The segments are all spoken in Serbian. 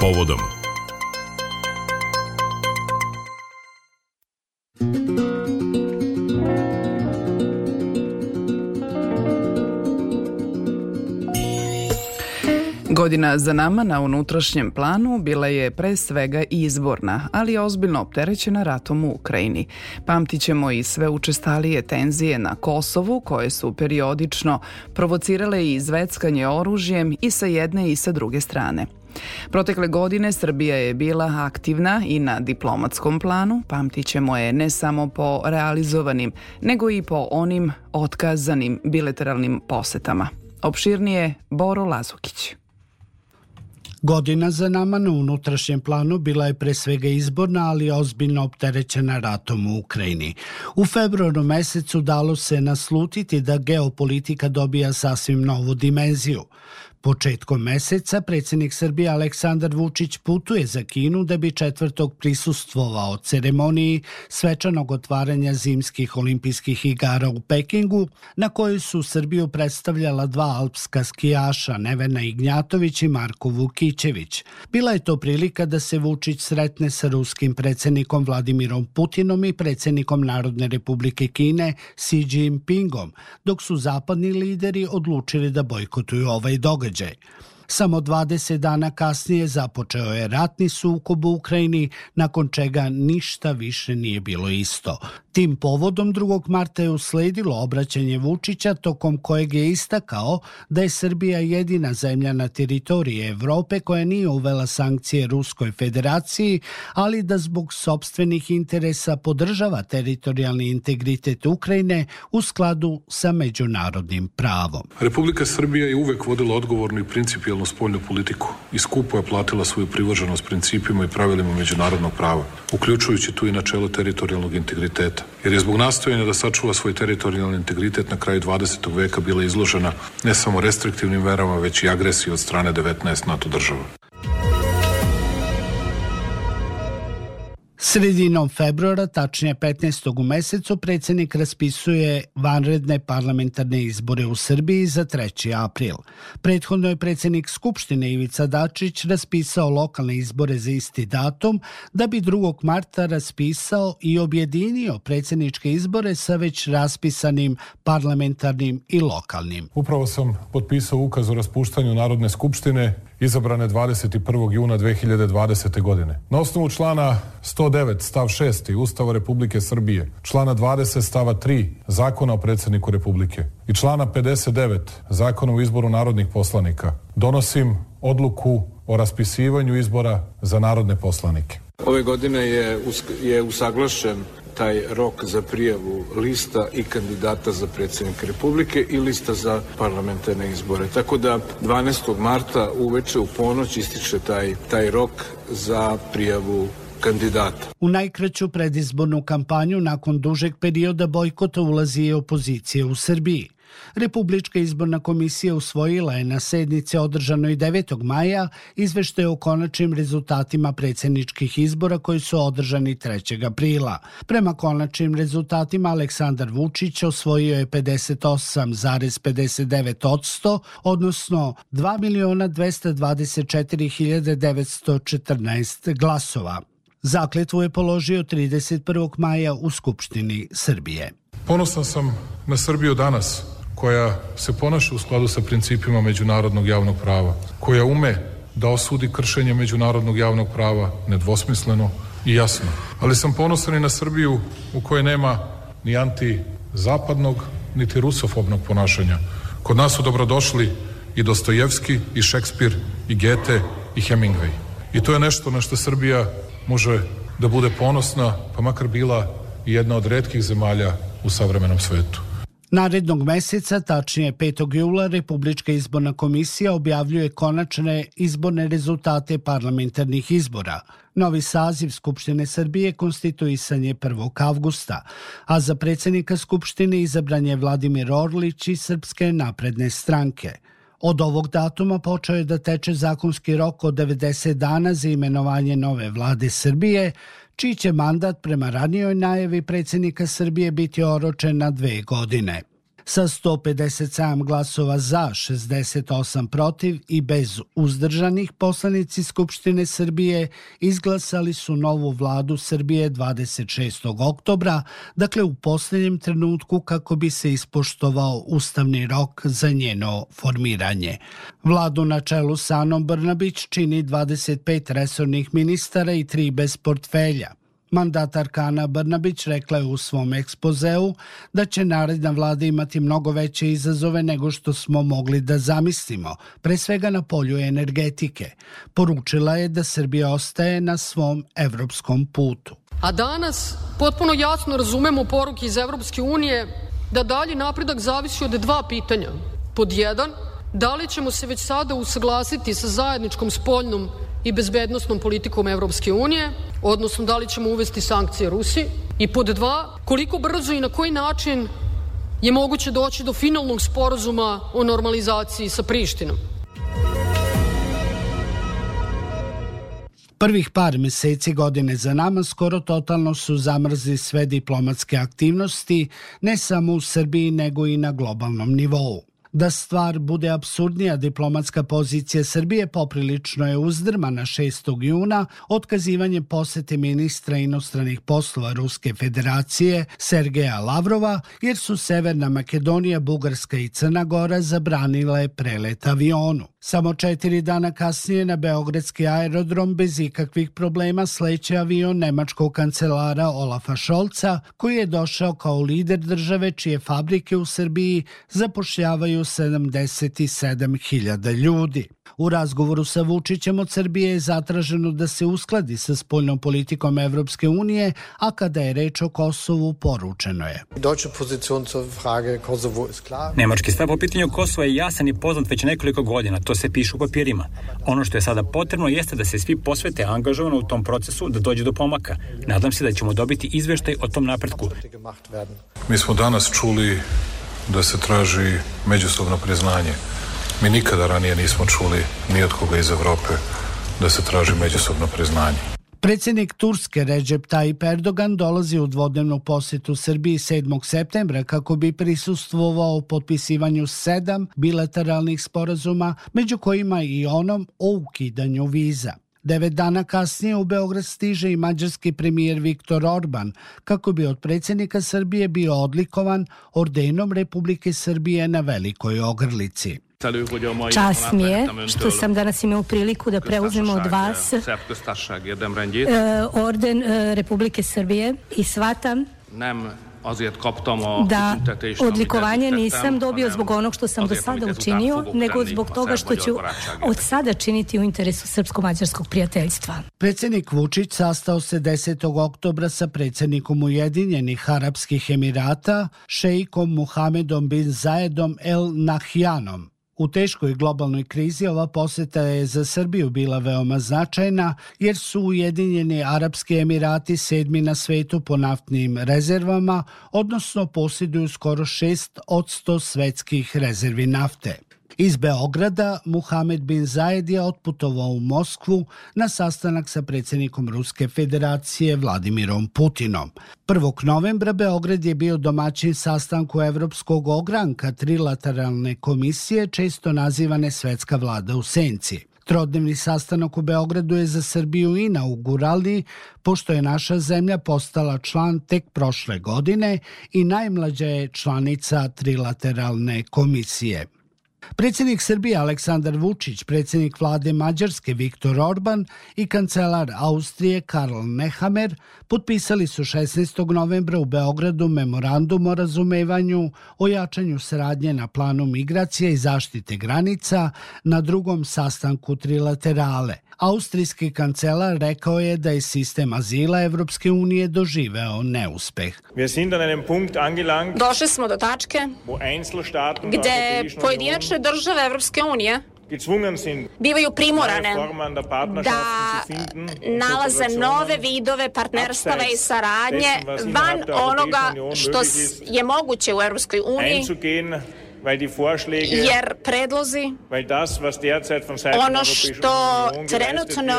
Povodom Godina za nama na unutrašnjem planu bila je pre svega izborna, ali ozbiljno opterećena ratom u Ukrajini. Pamtićemo i sve učestalije tenzije na Kosovu, koje su periodično provocirale i izveckanje oružjem i sa jedne i sa druge strane. Protekle godine Srbija je bila aktivna i na diplomatskom planu, pamtićemo je ne samo po realizovanim, nego i po onim otkazanim bilateralnim posetama. Opširnije Boro Lazukić. Godina za nama na unutrašnjem planu bila je pre svega izborna, ali ozbiljno opterećena ratom u Ukrajini. U februaru mesecu dalo se naslutiti da geopolitika dobija sasvim novu dimenziju. Početkom meseca predsednik Srbije Aleksandar Vučić putuje za Kinu da bi četvrtog prisustvovao ceremoniji svečanog otvaranja zimskih olimpijskih igara u Pekingu, na kojoj su Srbiju predstavljala dva alpska skijaša Nevena Ignjatović i Marko Vukićević. Bila je to prilika da se Vučić sretne sa ruskim predsednikom Vladimirom Putinom i predsednikom Narodne republike Kine Xi Jinpingom, dok su zapadni lideri odlučili da bojkotuju ovaj događaj događaj. Samo 20 dana kasnije započeo je ratni sukob u Ukrajini, nakon čega ništa više nije bilo isto. Tim povodom 2. marta je usledilo obraćanje Vučića tokom kojeg je istakao da je Srbija jedina zemlja na teritoriji Evrope koja nije uvela sankcije Ruskoj federaciji, ali da zbog sobstvenih interesa podržava teritorijalni integritet Ukrajine u skladu sa međunarodnim pravom. Republika Srbija je uvek vodila odgovornu i principijalnu spoljnu politiku i skupo je platila svoju privrženost principima i pravilima međunarodnog prava, uključujući tu i načelo teritorijalnog integriteta jer je zbog nastojanja da sačuva svoj teritorijalni integritet na kraju 20. veka bila izložena ne samo restriktivnim verama, već i agresiji od strane 19 NATO država. Sredinom februara, tačnije 15. u mesecu, predsednik raspisuje vanredne parlamentarne izbore u Srbiji za 3. april. Prethodno je predsednik Skupštine Ivica Dačić raspisao lokalne izbore za isti datum, da bi 2. marta raspisao i objedinio predsedničke izbore sa već raspisanim parlamentarnim i lokalnim. Upravo sam potpisao ukaz o raspuštanju Narodne skupštine izabrane 21. juna 2020. godine. Na osnovu člana 109 stav 6 Ustava Republike Srbije, člana 20 stava 3 Zakona o predsedniku Republike i člana 59 Zakona o izboru narodnih poslanika donosim odluku o raspisivanju izbora za narodne poslanike. Ove godine je, je usaglašen taj rok za prijavu lista i kandidata za predsjednika Republike i lista za parlamentarne izbore. Tako da 12. marta uveče u ponoć ističe taj, taj rok za prijavu kandidata. U najkraću predizbornu kampanju nakon dužeg perioda bojkota ulazi i opozicija u Srbiji. Republička izborna komisija usvojila je na sednici održanoj 9. maja izveštaje o konačnim rezultatima predsedničkih izbora koji su održani 3. aprila. Prema konačnim rezultatima Aleksandar Vučić osvojio je 58,59%, odnosno 2.224.914 glasova. Zakletvu je položio 31. maja u Skupštini Srbije. Ponosan sam na Srbiju danas, koja se ponaša u skladu sa principima međunarodnog javnog prava, koja ume da osudi kršenje međunarodnog javnog prava nedvosmisleno i jasno. Ali sam ponosan i na Srbiju u kojoj nema ni anti-zapadnog, niti rusofobnog ponašanja. Kod nas su dobrodošli i Dostojevski, i Šekspir, i Gete, i Hemingway. I to je nešto na što Srbija može da bude ponosna, pa makar bila i jedna od redkih zemalja u savremenom svetu. Narednog meseca, tačnije 5. jula, Republička izborna komisija objavljuje konačne izborne rezultate parlamentarnih izbora. Novi saziv Skupštine Srbije konstituisan je 1. avgusta, a za predsednika Skupštine izabran je Vladimir Orlić iz Srpske napredne stranke. Od ovog datuma počeo je da teče zakonski rok od 90 dana za imenovanje nove vlade Srbije, čiji će mandat prema ranijoj najavi predsjednika Srbije biti oročen na dve godine. Sa 157 glasova za, 68 protiv i bez uzdržanih poslanici Skupštine Srbije izglasali su novu vladu Srbije 26. oktobra, dakle u poslednjem trenutku kako bi se ispoštovao ustavni rok za njeno formiranje. Vladu na čelu sa Anom Brnabić čini 25 resornih ministara i tri bez portfelja. Mandatarka Ana Brnabić rekla je u svom ekspozeu da će naredna vlada imati mnogo veće izazove nego što smo mogli da zamislimo, pre svega na polju energetike. Poručila je da Srbija ostaje na svom evropskom putu. A danas potpuno jasno razumemo poruke iz Evropske unije da dalji napredak zavisi od dva pitanja. Pod jedan, da li ćemo se već sada usaglasiti sa zajedničkom spoljnom i bezbednosnom politikom Evropske unije, odnosno da li ćemo uvesti sankcije Rusiji i pod dva, koliko brzo i na koji način je moguće doći do finalnog sporazuma o normalizaciji sa Prištinom. Prvih par meseci godine za nama skoro totalno su zamrzli sve diplomatske aktivnosti, ne samo u Srbiji nego i na globalnom nivou. Da stvar bude absurdnija, diplomatska pozicija Srbije poprilično je uzdrmana 6. juna otkazivanje posete ministra inostranih poslova Ruske federacije Sergeja Lavrova, jer su Severna Makedonija, Bugarska i Crna Gora zabranile prelet avionu. Samo četiri dana kasnije na Beogradski aerodrom bez ikakvih problema sleće avion nemačkog kancelara Olafa Šolca, koji je došao kao lider države čije fabrike u Srbiji zapošljavaju 77.000 ljudi. U razgovoru sa Vučićem od Srbije je zatraženo da se uskladi sa spoljnom politikom Evropske unije, a kada je reč o Kosovu, poručeno je. Nemački stav po pitanju Kosova je jasan i poznat već nekoliko godina, to se piše u papirima. Ono što je sada potrebno jeste da se svi posvete angažovano u tom procesu da dođe do pomaka. Nadam se da ćemo dobiti izveštaj o tom napretku. Mi smo danas čuli da se traži međusobno priznanje Mi nikada ranije nismo čuli ni od koga iz Evrope da se traži međusobno priznanje. Predsednik Turske Recep Tayyip Erdogan dolazi u dvodnevnu posetu Srbiji 7. septembra kako bi prisustvovao potpisivanju sedam bilateralnih sporazuma, među kojima i onom o ukidanju viza. Devet dana kasnije u Beograd stiže i mađarski premijer Viktor Orban, kako bi od predsjednika Srbije bio odlikovan ordenom Republike Srbije na Velikoj Ogrlici. Čast mi je što sam danas imao priliku da preuzmem od vas e, orden e, Republike Srbije i shvatam da odlikovanje nisam dobio zbog onog što sam do sada učinio, nego zbog toga što ću od sada činiti u interesu srpsko-mađarskog prijateljstva. Predsjednik Vučić sastao se 10. oktobra sa predsjednikom Ujedinjenih Arapskih Emirata, šejkom Muhamedom bin Zaedom El Nahjanom. U teškoj globalnoj krizi ova poseta je za Srbiju bila veoma značajna jer su Ujedinjeni Arapski Emirati sedmi na svetu po naftnim rezervama, odnosno posjeduju skoro 6 od 100 svetskih rezervi nafte. Iz Beograda Muhamed bin Zajed je otputovao u Moskvu na sastanak sa predsjednikom Ruske federacije Vladimirom Putinom. 1. novembra Beograd je bio domaćin sastanku Evropskog ogranka trilateralne komisije, često nazivane Svetska vlada u Senci. Trodnevni sastanak u Beogradu je za Srbiju inauguralni, pošto je naša zemlja postala član tek prošle godine i najmlađa je članica trilateralne komisije. Predsjednik Srbije Aleksandar Vučić, predsjednik vlade Mađarske Viktor Orban i kancelar Austrije Karl Nehammer potpisali su 16. novembra u Beogradu memorandum o razumevanju o jačanju saradnje na planu migracije i zaštite granica na drugom sastanku trilaterale – Austrijski kancelar rekao je da je sistem azila Evropske unije doživeo neuspeh. Došli smo do tačke gde pojedinačne države Evropske unije bivaju primorane da nalaze nove vidove partnerstava i saradnje van onoga što je moguće u Evropskoj uniji jer predlozi, ono što trenutno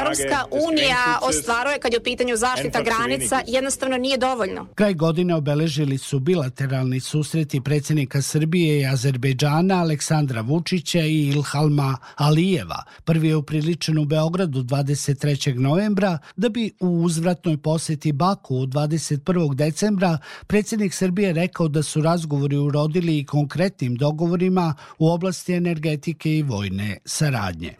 Evropska unija ostvaruje kad je u pitanju zaštita granica, jednostavno nije dovoljno. Kraj godine obeležili su bilateralni susreti predsjednika Srbije i Azerbejdžana Aleksandra Vučića i Ilhalma Alijeva. Prvi je upriličen u Beogradu 23. novembra, da bi u uzvratnoj poseti Baku 21. decembra predsjednik Srbije rekao da su razgovori urodili i konkretnim dogovorima u oblasti energetike i vojne saradnje.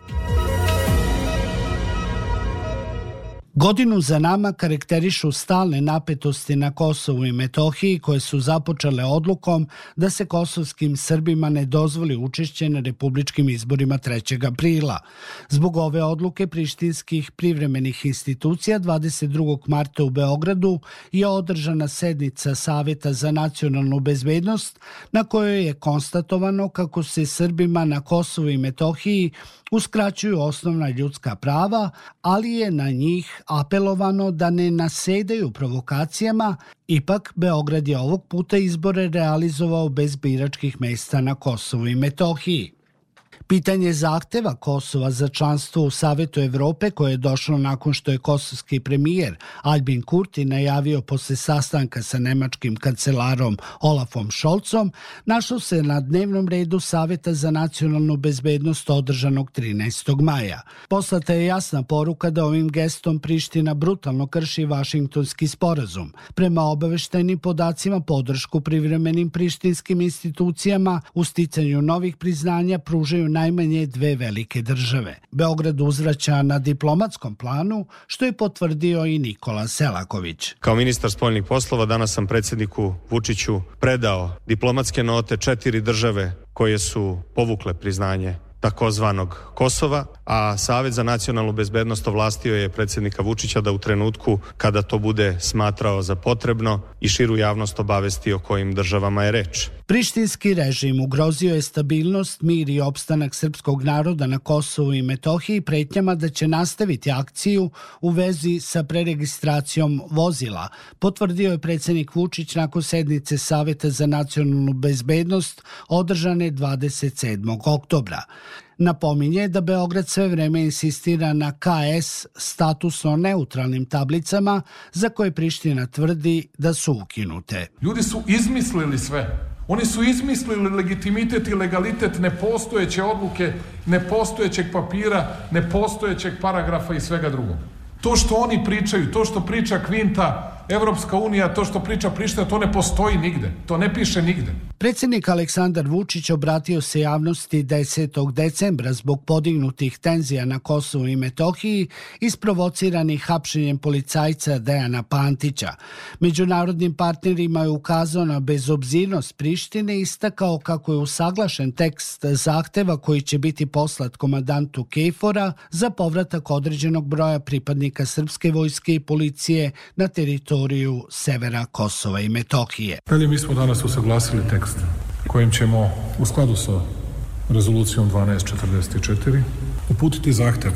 Godinu za nama karakterišu stalne napetosti na Kosovu i Metohiji koje su započele odlukom da se kosovskim Srbima ne dozvoli učešće na republičkim izborima 3. aprila. Zbog ove odluke prištinskih privremenih institucija 22. marta u Beogradu je održana sednica Saveta za nacionalnu bezbednost na kojoj je konstatovano kako se Srbima na Kosovu i Metohiji uskraćuju osnovna ljudska prava, ali je na njih apelovano da ne nasedaju provokacijama, ipak Beograd je ovog puta izbore realizovao bez biračkih mesta na Kosovu i Metohiji. Pitanje zahteva Kosova za članstvo u Savetu Evrope koje je došlo nakon što je kosovski premijer Albin Kurti najavio posle sastanka sa nemačkim kancelarom Olafom Šolcom, našao se na dnevnom redu Saveta za nacionalnu bezbednost održanog 13. maja. Poslata je jasna poruka da ovim gestom Priština brutalno krši Vašingtonski sporazum. Prema obaveštajnim podacima podršku privremenim prištinskim institucijama u sticanju novih priznanja pružaju najmanje dve velike države. Beograd uzvraća na diplomatskom planu, što je potvrdio i Nikola Selaković. Kao ministar spoljnih poslova danas sam predsjedniku Vučiću predao diplomatske note četiri države koje su povukle priznanje takozvanog Kosova, a Savet za nacionalnu bezbednost ovlastio je predsjednika Vučića da u trenutku kada to bude smatrao za potrebno i širu javnost obavesti o kojim državama je reč. Prištinski režim ugrozio je stabilnost, mir i opstanak srpskog naroda na Kosovu i Metohiji pretnjama da će nastaviti akciju u vezi sa preregistracijom vozila, potvrdio je predsjednik Vučić nakon sednice Saveta za nacionalnu bezbednost održane 27. oktobra. Napominje da Beograd sve vreme insistira na KS statusno neutralnim tablicama za koje Priština tvrdi da su ukinute. Ljudi su izmislili sve. Oni su izmislili legitimitet i legalitet nepostojeće odluke, nepostojećeg papira, nepostojećeg paragrafa i svega drugog. To što oni pričaju, to što priča Kvinta, Evropska unija, to što priča Priština, to ne postoji nigde. To ne piše nigde. Predsjednik Aleksandar Vučić obratio se javnosti 10. decembra zbog podignutih tenzija na Kosovu i Metohiji isprovociranih hapšenjem policajca Dejana Pantića. Međunarodnim partnerima je ukazao na bezobzirnost Prištine i istakao kako je usaglašen tekst zahteva koji će biti poslat komandantu Kejfora za povratak određenog broja pripadnika srpske vojske i policije na teritoriju severa Kosova i Metohije. Dalje mi smo danas usaglasili tekst kojim ćemo u skladu sa rezolucijom 1244 uputiti zahtev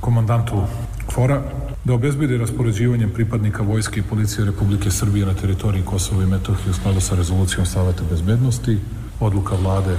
komandantu KFOR-a da obezbedi raspoređivanjem pripadnika vojske i policije Republike Srbije na teritoriji Kosova i Metohije u skladu sa rezolucijom Saveta bezbednosti, odluka vlade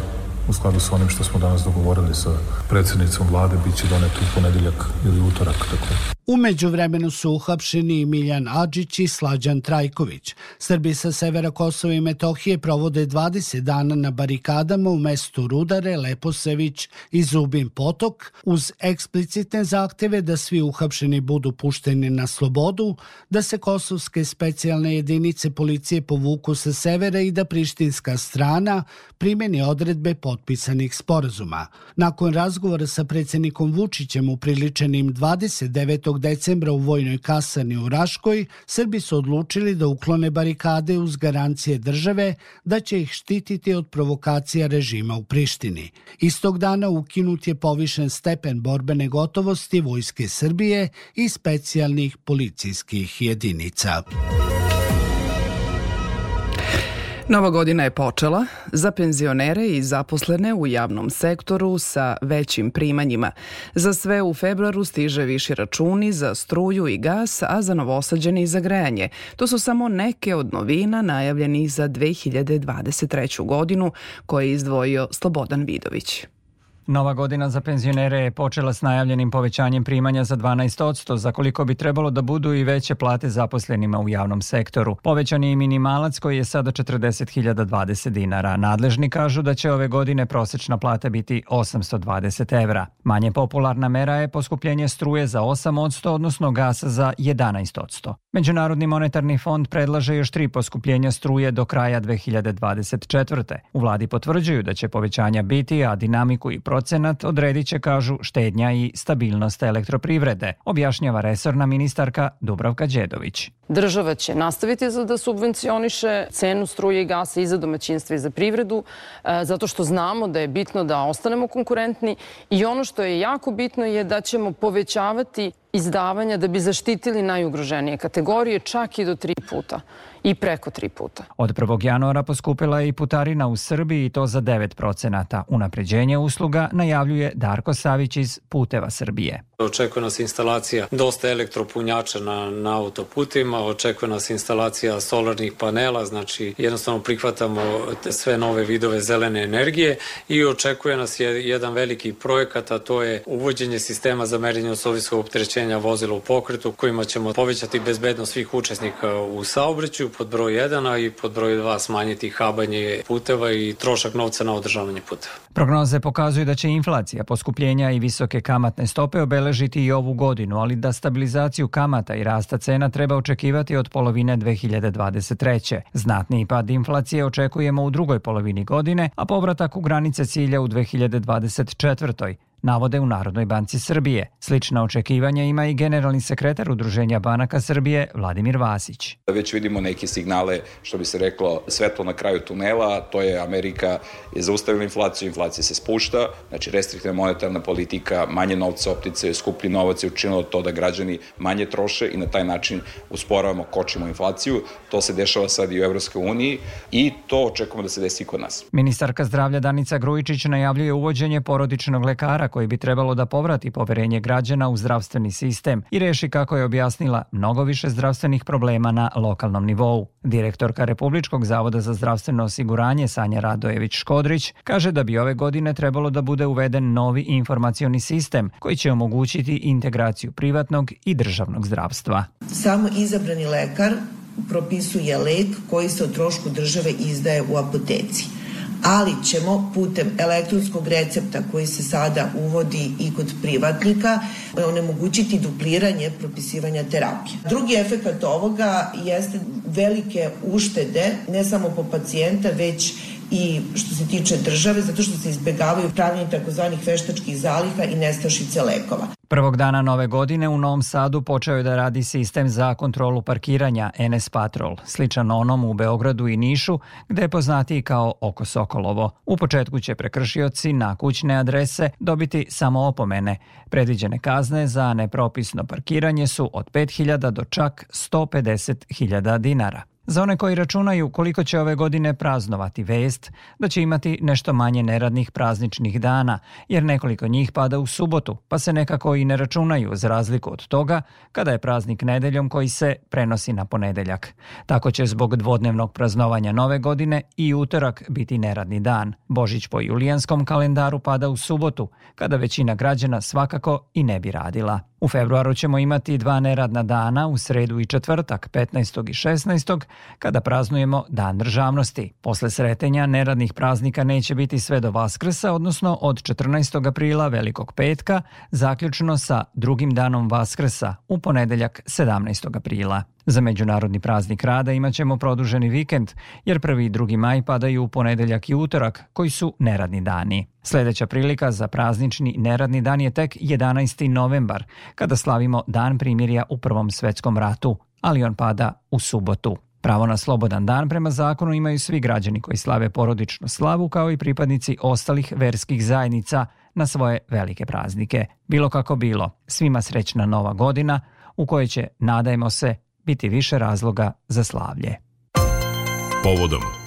u skladu sa onim što smo danas dogovorili sa predsednicom vlade, bit će donet u ponedeljak ili utorak. Tako. Umeđu vremenu su uhapšeni Miljan Adžić i Slađan Trajković. Srbi sa severa Kosova i Metohije provode 20 dana na barikadama u mestu Rudare, Leposević i Zubin Potok uz eksplicitne zahteve da svi uhapšeni budu pušteni na slobodu, da se kosovske specijalne jedinice policije povuku sa severa i da prištinska strana primeni odredbe potpisanih sporazuma. Nakon razgovora sa predsjednikom Vučićem upriličenim 29 decembra u vojnoj kasarni u Raškoj, Srbi su odlučili da uklone barikade uz garancije države da će ih štititi od provokacija režima u Prištini. Istog dana ukinut je povišen stepen borbene gotovosti Vojske Srbije i specijalnih policijskih jedinica. Nova godina je počela za penzionere i zaposlene u javnom sektoru sa većim primanjima. Za sve u februaru stiže viši računi za struju i gas, a za novosađene i za grejanje. To su samo neke od novina najavljenih za 2023. godinu koje je izdvojio Slobodan Vidović. Nova godina za penzionere je počela s najavljenim povećanjem primanja za 12%, za koliko bi trebalo da budu i veće plate zaposlenima u javnom sektoru. Povećan je i minimalac koji je sada 40.020 dinara. Nadležni kažu da će ove godine prosečna plata biti 820 evra. Manje popularna mera je poskupljenje struje za 8%, odnosno gasa za 11%. Međunarodni monetarni fond predlaže još tri poskupljenja struje do kraja 2024. U vladi potvrđuju da će povećanja biti, a dinamiku i procenat odredit će, kažu, štednja i stabilnost elektroprivrede, objašnjava resorna ministarka Dubravka Đedović. Država će nastaviti da subvencioniše cenu struje i gasa i za domaćinstva i za privredu, e, zato što znamo da je bitno da ostanemo konkurentni i ono što je jako bitno je da ćemo povećavati izdavanja da bi zaštitili najugroženije kategorije čak i do tri puta i preko tri puta. Od 1. januara poskupila je i putarina u Srbiji i to za 9 procenata. Unapređenje usluga najavljuje Darko Savić iz Puteva Srbije. Očekuje nas instalacija dosta elektropunjača na, na autoputima, očekuje nas instalacija solarnih panela, znači jednostavno prihvatamo sve nove vidove zelene energije i očekuje nas je jedan veliki projekat, a to je uvođenje sistema za merenje osovinskog opterećenja vozila u pokretu, kojima ćemo povećati bezbednost svih učesnika u saobraćaju pod broj 1, a i pod broj 2 smanjiti habanje puteva i trošak novca na održavanje puteva. Prognoze pokazuju da će inflacija, poskupljenja i visoke kamatne stope obeležiti i ovu godinu, ali da stabilizaciju kamata i rasta cena treba očekivati od polovine 2023. Znatniji pad inflacije očekujemo u drugoj polovini godine, a povratak u granice cilja u 2024 navode u Narodnoj banci Srbije. Slična očekivanja ima i generalni sekretar Udruženja banaka Srbije Vladimir Vasić. Već vidimo neke signale, što bi se reklo, svetlo na kraju tunela, to je Amerika je zaustavila inflaciju, inflacija se spušta, znači restriktivna monetarna politika, manje novca optice, skuplji novac je učinilo to da građani manje troše i na taj način usporavamo, kočimo inflaciju. To se dešava sad i u Evropskoj uniji i to očekujemo da se desi kod nas. Ministarka zdravlja Danica Grujičić najavljuje uvođenje porodičnog lekara koji bi trebalo da povrati poverenje građana u zdravstveni sistem i reši kako je objasnila mnogo više zdravstvenih problema na lokalnom nivou. Direktorka Republičkog zavoda za zdravstveno osiguranje Sanja Radojević Škodrić kaže da bi ove godine trebalo da bude uveden novi informacioni sistem koji će omogućiti integraciju privatnog i državnog zdravstva. Samo izabrani lekar propisuje lek koji se o trošku države izdaje u apoteci ali ćemo putem elektronskog recepta koji se sada uvodi i kod privatnika onemogućiti dupliranje propisivanja terapije. Drugi efekt ovoga jeste velike uštede ne samo po pacijenta već i što se tiče države, zato što se izbegavaju pravljanje takozvanih veštačkih zaliha i nestašice lekova. Prvog dana nove godine u Novom Sadu počeo je da radi sistem za kontrolu parkiranja NS Patrol, sličan onom u Beogradu i Nišu, gde je poznatiji kao Oko Sokolovo. U početku će prekršioci na kućne adrese dobiti samo opomene. Predviđene kazne za nepropisno parkiranje su od 5000 do čak 150.000 dinara. Za one koji računaju koliko će ove godine praznovati vest, da će imati nešto manje neradnih prazničnih dana, jer nekoliko njih pada u subotu, pa se nekako i ne računaju za razliku od toga kada je praznik nedeljom koji se prenosi na ponedeljak. Tako će zbog dvodnevnog praznovanja nove godine i utorak biti neradni dan. Božić po julijanskom kalendaru pada u subotu, kada većina građana svakako i ne bi radila. U februaru ćemo imati dva neradna dana u sredu i četvrtak, 15. i 16. kada praznujemo Dan državnosti. Posle sretenja neradnih praznika neće biti sve do Vaskrsa, odnosno od 14. aprila Velikog petka, zaključno sa drugim danom Vaskrsa u ponedeljak 17. aprila. Za Međunarodni praznik rada imaćemo produženi vikend, jer 1. i 2. maj padaju u ponedeljak i utorak, koji su neradni dani. Sledeća prilika za praznični neradni dan je tek 11. novembar, kada slavimo Dan primirja u Prvom svetskom ratu, ali on pada u subotu. Pravo na slobodan dan prema zakonu imaju svi građani koji slave porodičnu slavu kao i pripadnici ostalih verskih zajednica na svoje velike praznike. Bilo kako bilo, svima srećna nova godina u kojoj će, nadajmo se, biti više razloga za slavlje. Povodom